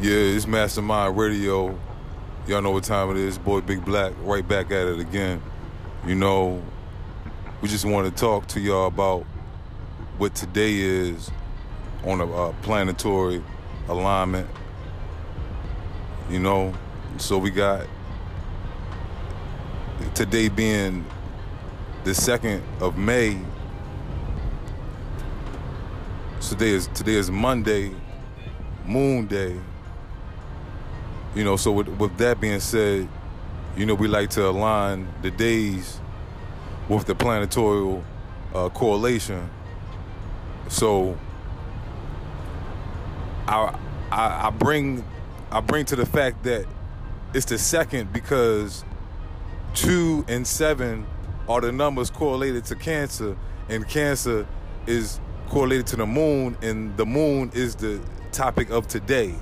Yeah, it's Mastermind Radio. Y'all know what time it is. Boy Big Black, right back at it again. You know, we just want to talk to y'all about what today is on a planetary alignment. You know, so we got today being the second of May. Today is today is Monday, Moon Day. You know, so with, with that being said, you know, we like to align the days with the planetary uh, correlation. So I, I I bring I bring to the fact that it's the second because two and seven are the numbers correlated to cancer, and cancer is correlated to the moon, and the moon is the topic of today.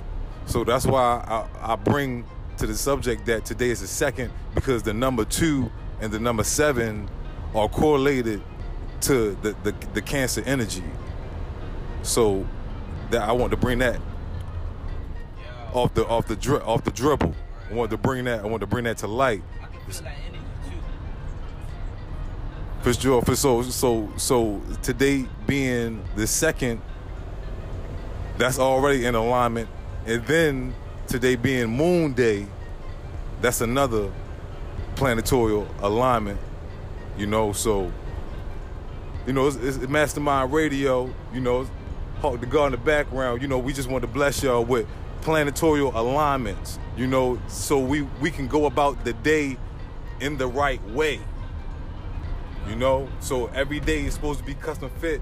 So that's why I, I bring to the subject that today is the second because the number two and the number seven are correlated to the, the, the cancer energy. So that I want to bring that off the off the dri- off the dribble. I want to bring that. I want to bring that to light. For sure. For so so so today being the second, that's already in alignment, and then today being Moon Day, that's another planetary alignment. You know, so you know, it's, it's Mastermind Radio. You know, Hawk the God in the background. You know, we just want to bless y'all with planetary alignments. You know, so we we can go about the day in the right way. You know, so every day is supposed to be custom fit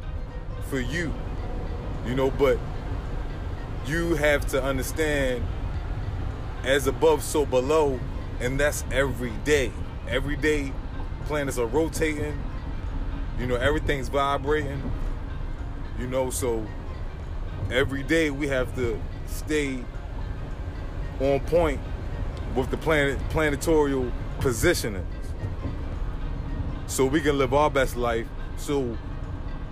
for you. You know, but you have to understand as above, so below, and that's every day. Every day, planets are rotating. You know, everything's vibrating. You know, so every day we have to stay on point with the planet planetary positioning so we can live our best life so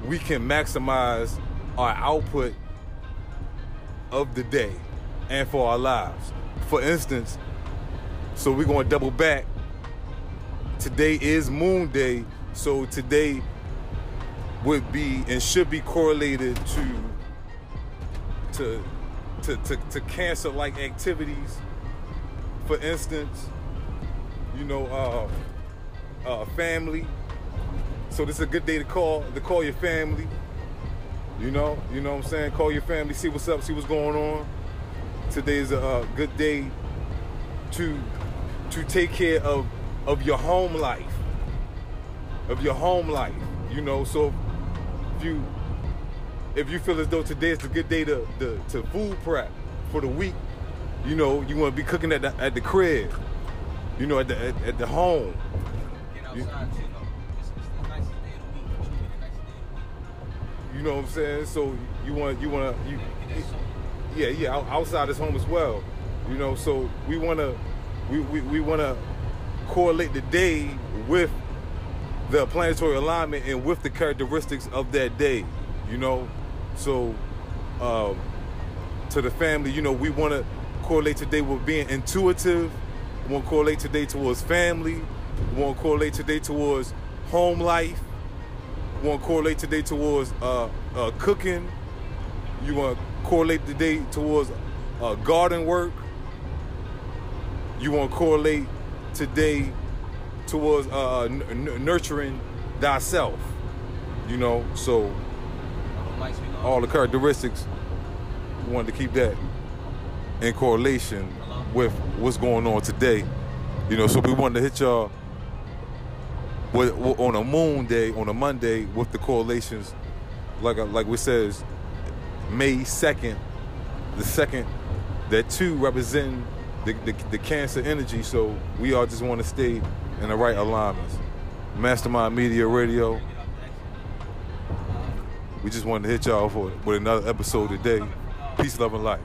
we can maximize our output of the day and for our lives. For instance, so we're going to double back. Today is Moon Day, so today would be and should be correlated to to to, to, to cancer like activities. For instance, you know, uh, uh, family. So this is a good day to call to call your family. You know, you know what I'm saying? Call your family, see what's up, see what's going on. Today is a uh, good day to to take care of of your home life. Of your home life. You know, so if you if you feel as though today is a good day to, to, to food prep for the week, you know, you want to be cooking at the, at the crib, you know, at the, at, at the home. You, you know what I'm saying? So you want you want to yeah yeah outside his home as well. You know, so we want to we, we, we want to correlate the day with the planetary alignment and with the characteristics of that day. You know, so um, to the family, you know, we want to correlate today with being intuitive. We want to correlate today towards family. We want to correlate today towards home life. Want to correlate today towards uh, uh, cooking. You want to correlate today towards uh, garden work. You want to correlate today towards uh, n- nurturing thyself. You know, so all the characteristics, we wanted to keep that in correlation with what's going on today. You know, so we wanted to hit y'all with, on a moon day, on a Monday, with the correlations, like uh, like we says, May second, the second, that two representing the, the, the cancer energy. So we all just want to stay in the right alignments. Mastermind Media Radio. We just wanted to hit y'all for with another episode today. Peace, love, and light.